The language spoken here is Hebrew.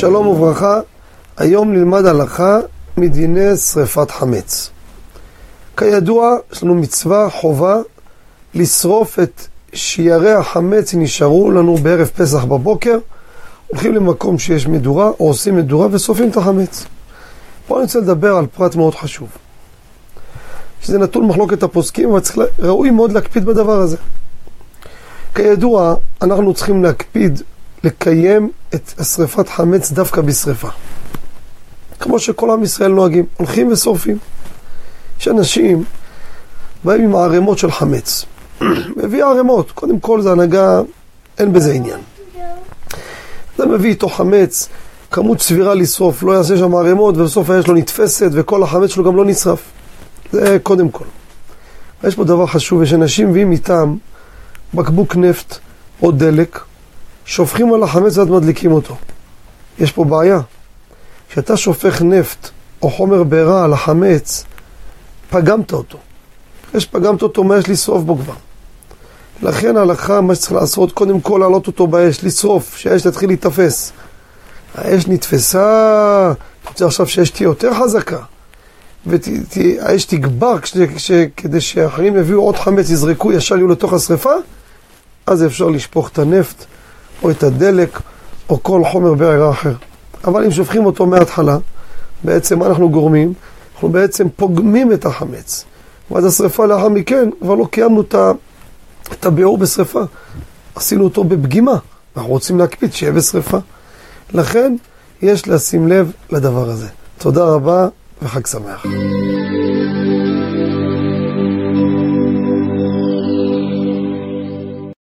שלום וברכה, היום נלמד הלכה מדיני שריפת חמץ. כידוע, יש לנו מצווה, חובה, לשרוף את שיירי החמץ שנשארו לנו בערב פסח בבוקר, הולכים למקום שיש מדורה, או עושים מדורה ושורפים את החמץ. פה אני רוצה לדבר על פרט מאוד חשוב. שזה נתון מחלוקת הפוסקים, אבל ראוי מאוד להקפיד בדבר הזה. כידוע, אנחנו צריכים להקפיד לקיים את שריפת חמץ דווקא בשריפה. כמו שכל עם ישראל נוהגים, הולכים ושורפים. יש אנשים באים עם ערימות של חמץ. מביא ערימות, קודם כל זה הנהגה, אין בזה עניין. אתה מביא איתו חמץ, כמות סבירה לשרוף, לא יעשה שם ערימות ובסוף האש לא נתפסת וכל החמץ שלו גם לא נשרף. זה קודם כל. יש פה דבר חשוב, יש אנשים מביאים איתם בקבוק נפט או דלק, שופכים על החמץ ועד מדליקים אותו. יש פה בעיה. כשאתה שופך נפט או חומר בעירה על החמץ, פגמת אותו. אחרי שפגמת אותו, מה יש לשרוף בו כבר? לכן ההלכה, מה שצריך לעשות, קודם כל להעלות אותו באש, לשרוף, שהאש תתחיל להיתפס. האש נתפסה, רוצה עכשיו שהאש תהיה יותר חזקה, והאש תגבר כדי שאחרים יביאו עוד חמץ, יזרקו, ישר יהיו לתוך השרפה, אז אפשר לשפוך את הנפט, או את הדלק, או כל חומר בעירה אחר. אבל אם שופכים אותו מההתחלה, בעצם מה אנחנו גורמים? אנחנו בעצם פוגמים את החמץ. ואז השרפה לאחר מכן, כבר לא קיימנו את הביאור בשרפה. עשינו אותו בפגימה. אנחנו רוצים להקפיד שיהיה בשרפה. לכן, יש לשים לב לדבר הזה. תודה רבה וחג שמח.